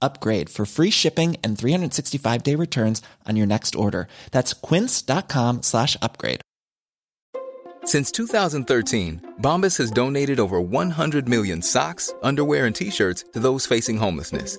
upgrade for free shipping and 365 day returns on your next order. That's quince.com slash upgrade. Since 2013, Bombas has donated over 100 million socks, underwear, and t shirts to those facing homelessness.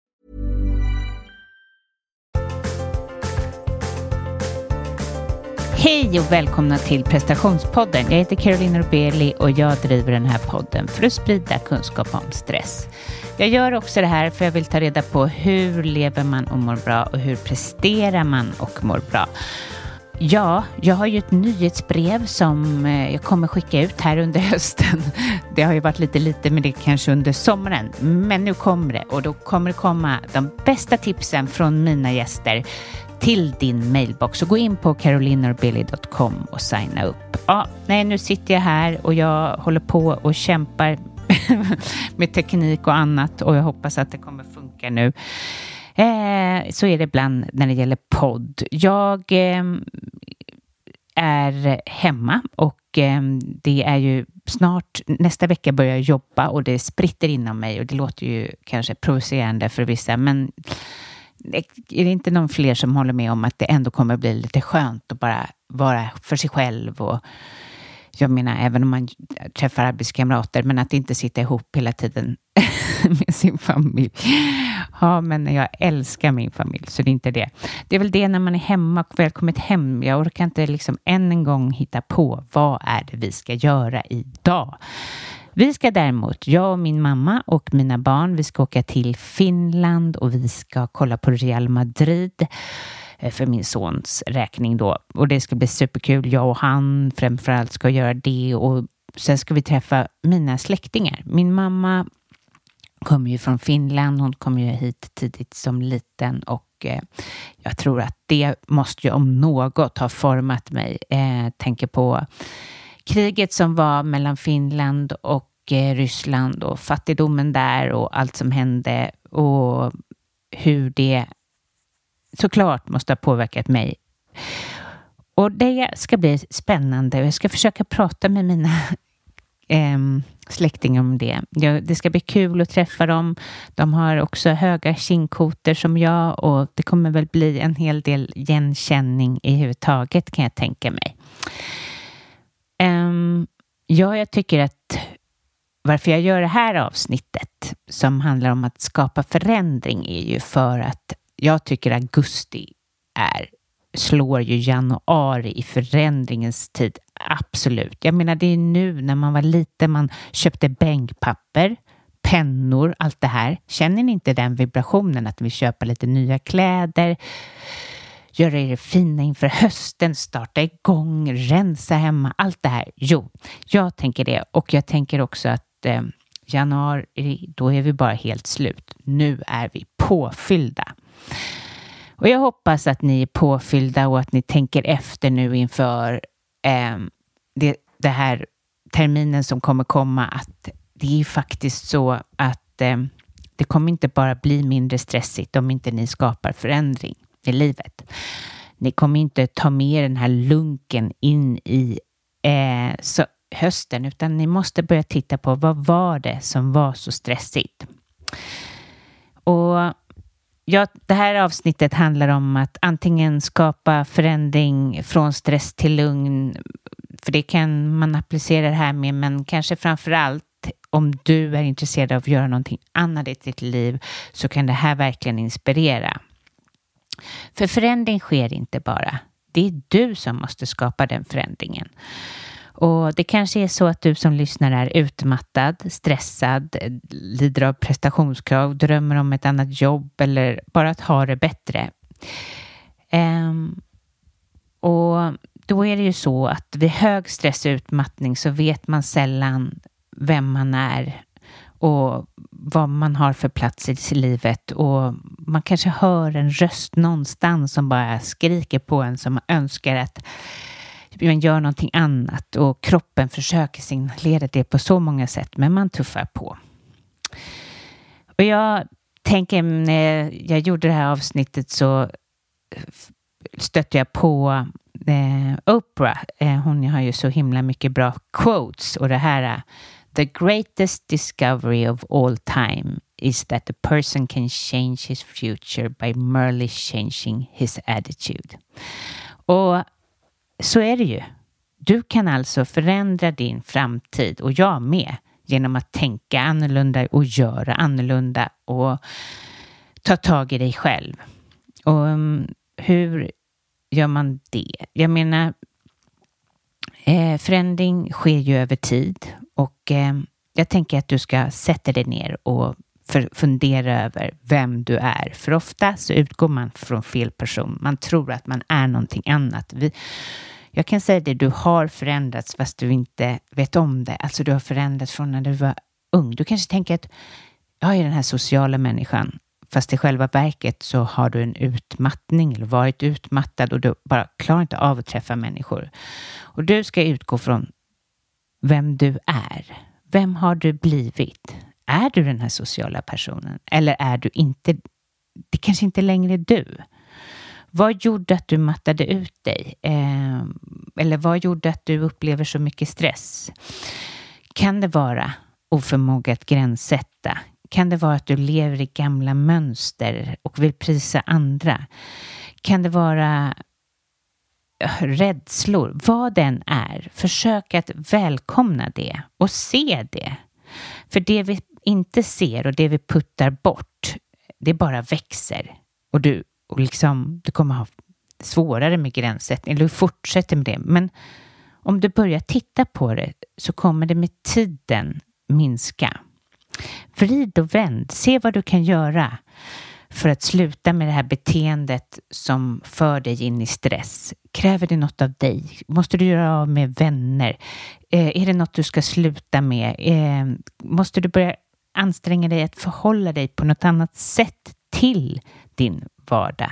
Hej och välkomna till prestationspodden. Jag heter Caroline Norbeli och jag driver den här podden för att sprida kunskap om stress. Jag gör också det här för jag vill ta reda på hur lever man och mår bra och hur presterar man och mår bra. Ja, jag har ju ett nyhetsbrev som eh, jag kommer skicka ut här under hösten. Det har ju varit lite lite med det kanske under sommaren, men nu kommer det och då kommer det komma de bästa tipsen från mina gäster till din mailbox. Så gå in på carolinorbilly.com och signa upp. Ja, nej, nu sitter jag här och jag håller på och kämpar med teknik och annat och jag hoppas att det kommer funka nu. Eh, så är det ibland när det gäller podd. Jag eh, är hemma och eh, det är ju snart nästa vecka börjar jag jobba och det spritter inom mig och det låter ju kanske provocerande för vissa men är det inte någon fler som håller med om att det ändå kommer bli lite skönt att bara vara för sig själv och jag menar även om man träffar arbetskamrater men att inte sitta ihop hela tiden med sin familj. Ja, men jag älskar min familj så det är inte det. Det är väl det när man är hemma och väl kommit hem. Jag orkar inte liksom än en gång hitta på vad är det vi ska göra idag. Vi ska däremot, jag och min mamma och mina barn, vi ska åka till Finland och vi ska kolla på Real Madrid eh, för min sons räkning då. Och det ska bli superkul. Jag och han framförallt ska göra det och sen ska vi träffa mina släktingar. Min mamma kommer ju från Finland. Hon kom ju hit tidigt som liten och eh, jag tror att det måste ju om något ha format mig. Eh, tänker på kriget som var mellan Finland och eh, Ryssland och fattigdomen där och allt som hände och hur det såklart måste ha påverkat mig. Och det ska bli spännande. och Jag ska försöka prata med mina eh, släktingar om det. Det ska bli kul att träffa dem. De har också höga kindkotor som jag och det kommer väl bli en hel del igenkänning i huvud taget kan jag tänka mig. Um, ja, jag tycker att varför jag gör det här avsnittet som handlar om att skapa förändring är ju för att jag tycker augusti är slår ju januari i förändringens tid. Absolut. Jag menar, det är nu när man var liten, man köpte bänkpapper, pennor, allt det här. Känner ni inte den vibrationen att vi köper lite nya kläder, göra er fina inför hösten, starta igång, rensa hemma, allt det här. Jo, jag tänker det och jag tänker också att eh, januari, då är vi bara helt slut. Nu är vi påfyllda. Och jag hoppas att ni är påfyllda och att ni tänker efter nu inför eh, det, det här terminen som kommer komma att det är faktiskt så att eh, det kommer inte bara bli mindre stressigt om inte ni skapar förändring i livet. Ni kommer inte ta med den här lunken in i eh, så, hösten, utan ni måste börja titta på vad var det som var så stressigt? Och ja, det här avsnittet handlar om att antingen skapa förändring från stress till lugn, för det kan man applicera det här med, men kanske framför allt om du är intresserad av att göra någonting annat i ditt liv så kan det här verkligen inspirera. För förändring sker inte bara. Det är du som måste skapa den förändringen. Och det kanske är så att du som lyssnar är utmattad, stressad, lider av prestationskrav, drömmer om ett annat jobb eller bara att ha det bättre. Um, och då är det ju så att vid hög stress och utmattning så vet man sällan vem man är och vad man har för plats i livet och man kanske hör en röst någonstans som bara skriker på en som önskar att man gör någonting annat och kroppen försöker signalera det på så många sätt men man tuffar på. Och jag tänker när jag gjorde det här avsnittet så stötte jag på eh, Oprah. Eh, hon har ju så himla mycket bra quotes och det här The greatest discovery of all time is that a person can change his future by merely changing his attitude. Och så är det ju. Du kan alltså förändra din framtid och jag med genom att tänka annorlunda och göra annorlunda och ta tag i dig själv. Och um, hur gör man det? Jag menar, eh, förändring sker ju över tid och eh, jag tänker att du ska sätta dig ner och fundera över vem du är. För ofta så utgår man från fel person. Man tror att man är någonting annat. Vi, jag kan säga det, du har förändrats fast du inte vet om det. Alltså du har förändrats från när du var ung. Du kanske tänker att jag är den här sociala människan. Fast i själva verket så har du en utmattning eller varit utmattad och du bara klarar inte av att träffa människor. Och du ska utgå från vem du är. Vem har du blivit? Är du den här sociala personen eller är du inte? Det kanske inte längre är du. Vad gjorde att du mattade ut dig? Eh, eller vad gjorde att du upplever så mycket stress? Kan det vara oförmåga att gränssätta? Kan det vara att du lever i gamla mönster och vill prisa andra? Kan det vara rädslor, vad den är, försök att välkomna det och se det. För det vi inte ser och det vi puttar bort, det bara växer. Och du, och liksom, du kommer ha svårare med gränssättning, eller du fortsätter med det. Men om du börjar titta på det så kommer det med tiden minska. Vrid och vänd, se vad du kan göra för att sluta med det här beteendet som för dig in i stress? Kräver det något av dig? Måste du göra av med vänner? Eh, är det något du ska sluta med? Eh, måste du börja anstränga dig att förhålla dig på något annat sätt till din vardag?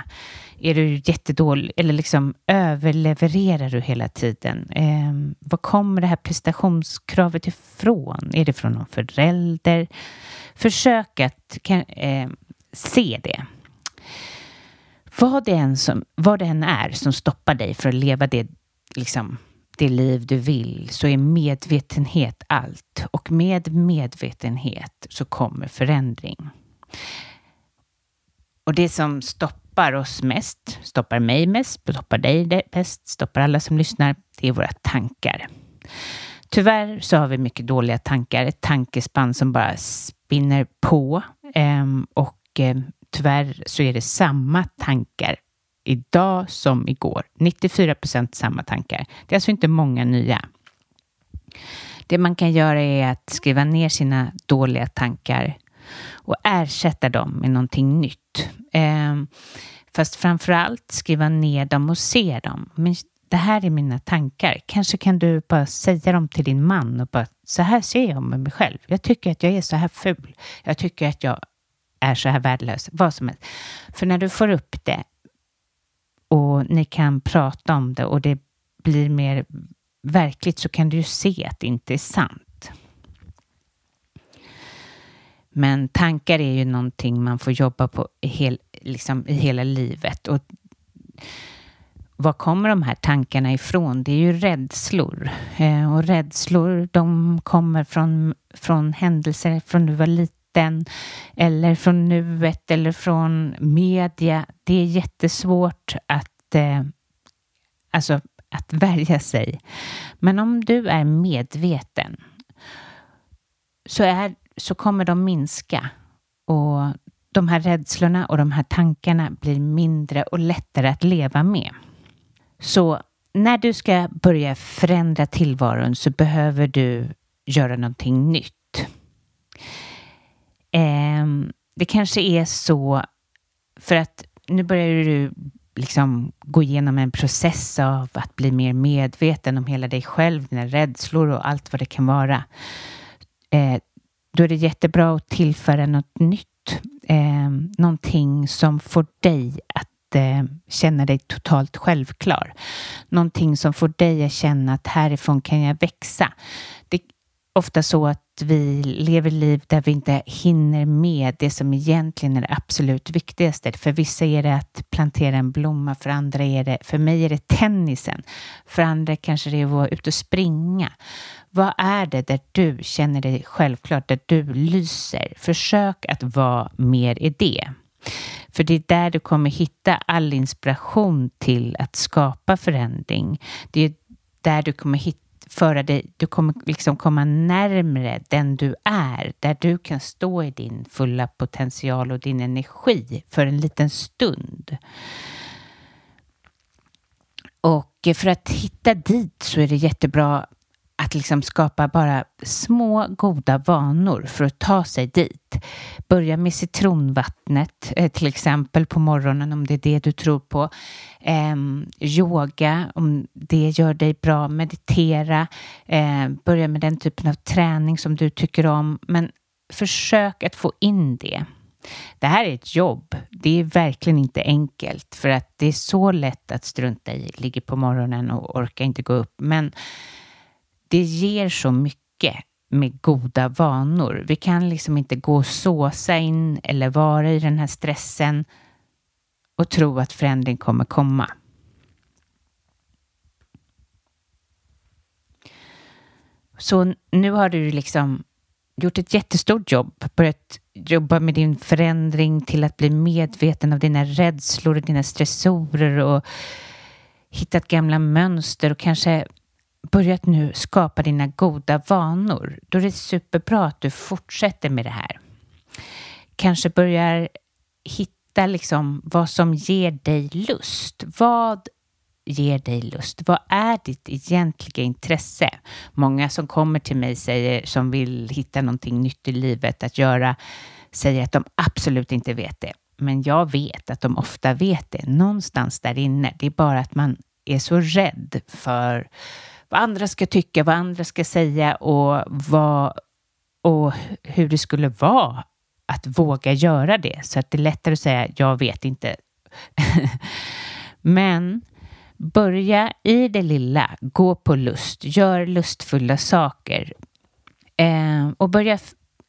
Är du jättedålig eller liksom överlevererar du hela tiden? Eh, var kommer det här prestationskravet ifrån? Är det från någon förälder? Försök att kan, eh, se det. Vad det, än som, vad det än är som stoppar dig för att leva det, liksom, det liv du vill så är medvetenhet allt. Och med medvetenhet så kommer förändring. Och det som stoppar oss mest, stoppar mig mest, stoppar dig bäst, stoppar alla som lyssnar, det är våra tankar. Tyvärr så har vi mycket dåliga tankar, ett tankespann som bara spinner på ehm, och ehm, tyvärr så är det samma tankar idag som igår. 94 procent samma tankar. Det är alltså inte många nya. Det man kan göra är att skriva ner sina dåliga tankar och ersätta dem med någonting nytt. Eh, fast framför allt skriva ner dem och se dem. Men det här är mina tankar. Kanske kan du bara säga dem till din man och bara så här ser jag med mig själv. Jag tycker att jag är så här ful. Jag tycker att jag är så här värdelös. Vad som helst. För när du får upp det och ni kan prata om det och det blir mer verkligt så kan du ju se att det inte är sant. Men tankar är ju någonting man får jobba på i, hel, liksom, i hela livet. Och var kommer de här tankarna ifrån? Det är ju rädslor. Eh, och rädslor, de kommer från, från händelser från du var liten eller från nuet eller från media. Det är jättesvårt att, eh, alltså, att värja sig. Men om du är medveten så, är, så kommer de minska och de här rädslorna och de här tankarna blir mindre och lättare att leva med. Så när du ska börja förändra tillvaron så behöver du göra någonting nytt. Ehm, det kanske är så för att nu börjar du liksom gå igenom en process av att bli mer medveten om hela dig själv, dina rädslor och allt vad det kan vara. Eh, då är det jättebra att tillföra något nytt. Eh, någonting som får dig att eh, känna dig totalt självklar. Någonting som får dig att känna att härifrån kan jag växa. Det är ofta så att vi lever liv där vi inte hinner med det som egentligen är det absolut viktigaste. För vissa är det att plantera en blomma, för andra är det, för mig är det tennisen. För andra kanske det är att vara ute och springa. Vad är det där du känner dig självklart, där du lyser? Försök att vara mer i det. För det är där du kommer hitta all inspiration till att skapa förändring. Det är där du kommer hitta föra dig, du kommer liksom komma närmre den du är, där du kan stå i din fulla potential och din energi för en liten stund. Och för att hitta dit så är det jättebra att liksom skapa bara små goda vanor för att ta sig dit. Börja med citronvattnet eh, till exempel på morgonen om det är det du tror på. Eh, yoga om det gör dig bra. Meditera. Eh, börja med den typen av träning som du tycker om. Men försök att få in det. Det här är ett jobb. Det är verkligen inte enkelt för att det är så lätt att strunta i, ligger på morgonen och orkar inte gå upp. Men det ger så mycket med goda vanor. Vi kan liksom inte gå och såsa in eller vara i den här stressen och tro att förändring kommer komma. Så nu har du liksom gjort ett jättestort jobb, börjat jobba med din förändring till att bli medveten av dina rädslor och dina stressorer och hittat gamla mönster och kanske börjat nu skapa dina goda vanor, då är det superbra att du fortsätter med det här. Kanske börjar hitta liksom vad som ger dig lust. Vad ger dig lust? Vad är ditt egentliga intresse? Många som kommer till mig säger, som vill hitta någonting nytt i livet att göra säger att de absolut inte vet det. Men jag vet att de ofta vet det någonstans där inne. Det är bara att man är så rädd för vad andra ska tycka, vad andra ska säga och, vad, och hur det skulle vara att våga göra det. Så att det är lättare att säga, jag vet inte. Men börja i det lilla, gå på lust, gör lustfulla saker. Eh, och börja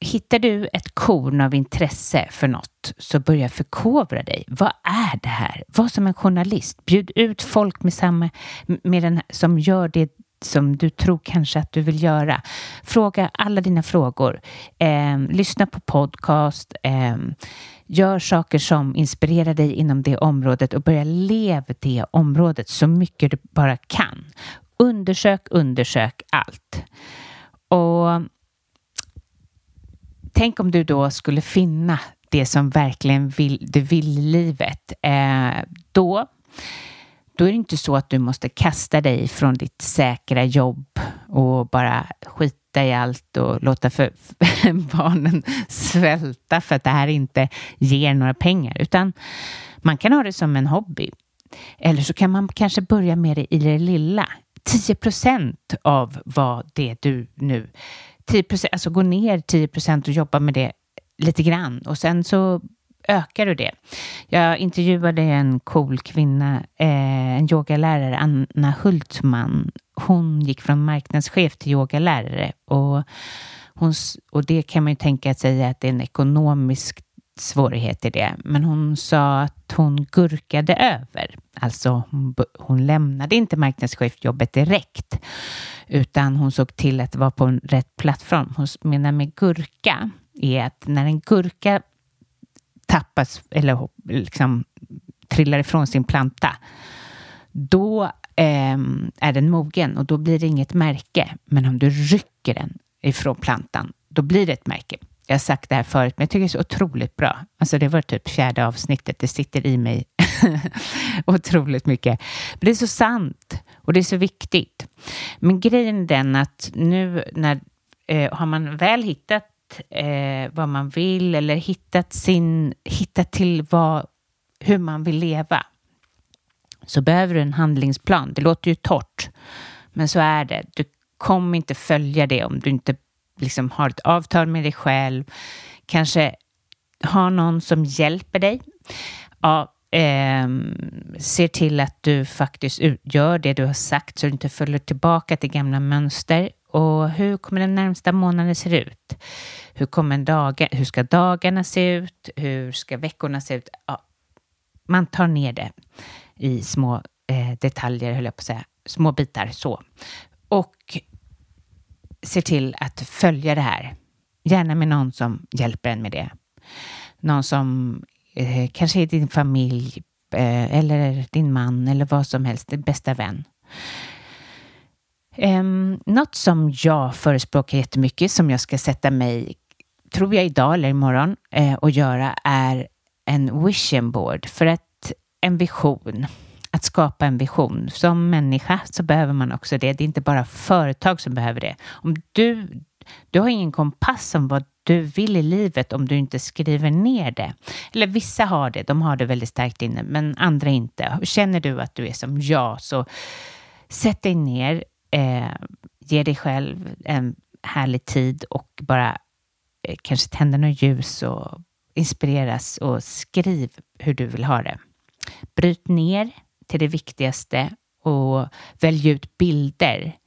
Hittar du ett korn av intresse för något så börja förkovra dig. Vad är det här? Var som en journalist. Bjud ut folk med samma, med den, som gör det som du tror kanske att du vill göra. Fråga alla dina frågor. Eh, lyssna på podcast. Eh, gör saker som inspirerar dig inom det området och börja leva det området så mycket du bara kan. Undersök, undersök allt. Och tänk om du då skulle finna det som verkligen vill, du vill i livet. Eh, då då är det inte så att du måste kasta dig från ditt säkra jobb och bara skita i allt och låta för, barnen svälta för att det här inte ger några pengar, utan man kan ha det som en hobby. Eller så kan man kanske börja med det i det lilla. 10 procent av vad det du nu 10 alltså gå ner 10 procent och jobba med det lite grann. Och sen så ökar du det. Jag intervjuade en cool kvinna, eh, en yogalärare, Anna Hultman. Hon gick från marknadschef till yogalärare och, hon, och det kan man ju tänka sig att det är en ekonomisk svårighet i det. Men hon sa att hon gurkade över. Alltså hon, hon lämnade inte marknadschefjobbet direkt utan hon såg till att det var på en rätt plattform. Hon menar med gurka är att när en gurka tappas eller liksom trillar ifrån sin planta, då eh, är den mogen och då blir det inget märke. Men om du rycker den ifrån plantan, då blir det ett märke. Jag har sagt det här förut, men jag tycker det är så otroligt bra. Alltså det var typ fjärde avsnittet, det sitter i mig otroligt mycket. Men det är så sant och det är så viktigt. Men grejen är den att nu när eh, har man väl hittat eh, vad man vill eller hittat, sin, hittat till vad, hur man vill leva så behöver du en handlingsplan. Det låter ju torrt, men så är det. Du kommer inte följa det om du inte liksom har ett avtal med dig själv. Kanske har någon som hjälper dig. Ja, eh, ser till att du faktiskt gör det du har sagt så du inte följer tillbaka till gamla mönster. Och hur kommer den närmsta månaden se ut? Hur, kommer dagen, hur ska dagarna se ut? Hur ska veckorna se ut? Ja, man tar ner det i små eh, detaljer, höll jag på att säga, små bitar så. Och ser till att följa det här. Gärna med någon som hjälper en med det. Någon som eh, kanske är din familj eh, eller din man eller vad som helst, din bästa vän. Um, något som jag förespråkar jättemycket, som jag ska sätta mig, tror jag idag eller imorgon, uh, och göra är en vision board. För att en vision, att skapa en vision. Som människa så behöver man också det. Det är inte bara företag som behöver det. Om du, du har ingen kompass om vad du vill i livet om du inte skriver ner det. Eller vissa har det, de har det väldigt starkt inne, men andra inte. Känner du att du är som jag så sätt dig ner, eh, ge dig själv en härlig tid och bara eh, kanske tända något ljus och inspireras och skriv hur du vill ha det. Bryt ner till det viktigaste och välj ut bilder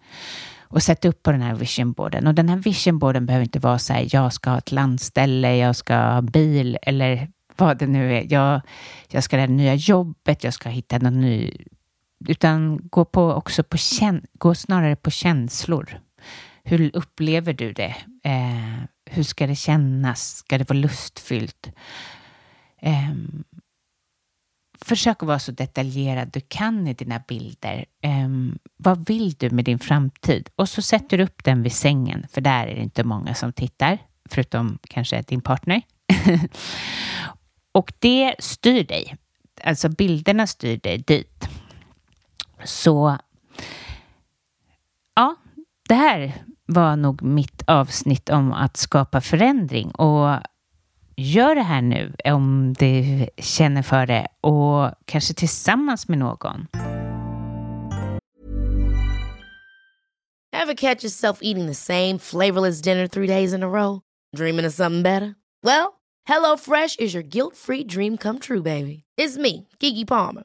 och sätt upp på den här visionboarden. Och den här visionboarden behöver inte vara så här, jag ska ha ett landställe, jag ska ha bil eller vad det nu är. Jag, jag ska ha det nya jobbet, jag ska hitta någon ny utan gå på också på gå snarare på känslor. Hur upplever du det? Eh, hur ska det kännas? Ska det vara lustfyllt? Eh, försök att vara så detaljerad du kan i dina bilder. Eh, vad vill du med din framtid? Och så sätter du upp den vid sängen, för där är det inte många som tittar, förutom kanske din partner. och det styr dig. Alltså bilderna styr dig dit. Så ja, det här var nog mitt avsnitt om att skapa förändring och gör det här nu om du känner för det och kanske tillsammans med någon. Have catch yourself eating the same flavorless dinner three days in a row? Dreaming of something better? Well, hello fresh is your guilt free dream come true baby. It's me, Gigi Palmer.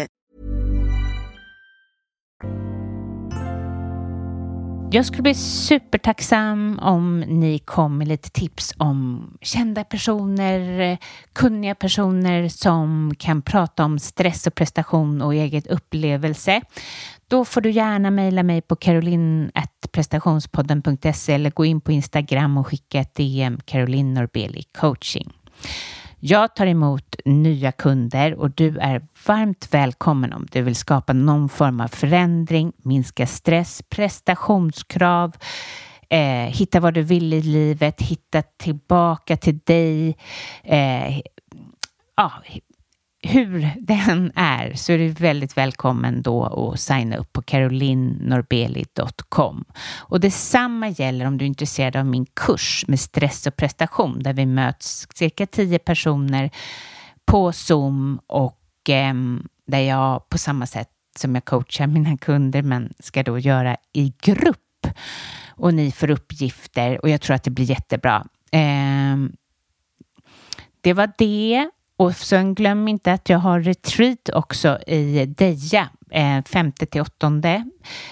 Jag skulle bli supertacksam om ni kom med lite tips om kända personer, kunniga personer som kan prata om stress och prestation och eget upplevelse. Då får du gärna mejla mig på caroline.prestationspodden.se eller gå in på Instagram och skicka ett DM, Caroline Norbeli coaching. Jag tar emot nya kunder och du är varmt välkommen om du vill skapa någon form av förändring, minska stress, prestationskrav, eh, hitta vad du vill i livet, hitta tillbaka till dig. Eh, ja, hur den är så är du väldigt välkommen då att signa upp på carolinnorbeli.com. Och detsamma gäller om du är intresserad av min kurs med stress och prestation där vi möts cirka tio personer på Zoom och eh, där jag på samma sätt som jag coachar mina kunder men ska då göra i grupp och ni får uppgifter och jag tror att det blir jättebra. Eh, det var det och sen glöm inte att jag har retreat också i Deja, eh, femte till åttonde.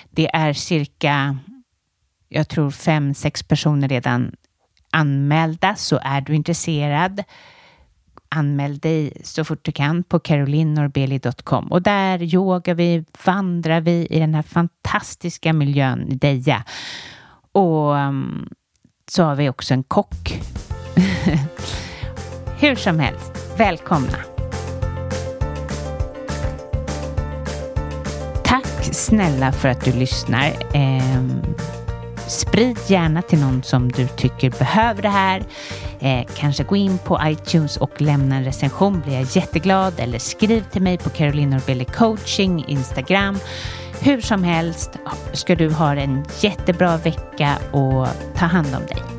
Det är cirka, jag tror fem, sex personer redan anmälda, så är du intresserad anmäl dig så fort du kan på carolinnorbeli.com och där yogar vi, vandrar vi i den här fantastiska miljön i Deja. Och mm, så har vi också en kock. Hur som helst, Välkomna! Tack snälla för att du lyssnar. Eh, sprid gärna till någon som du tycker behöver det här. Eh, kanske gå in på iTunes och lämna en recension blir jag jätteglad. Eller skriv till mig på Caroline Norbeli coaching, Instagram. Hur som helst ska du ha en jättebra vecka och ta hand om dig.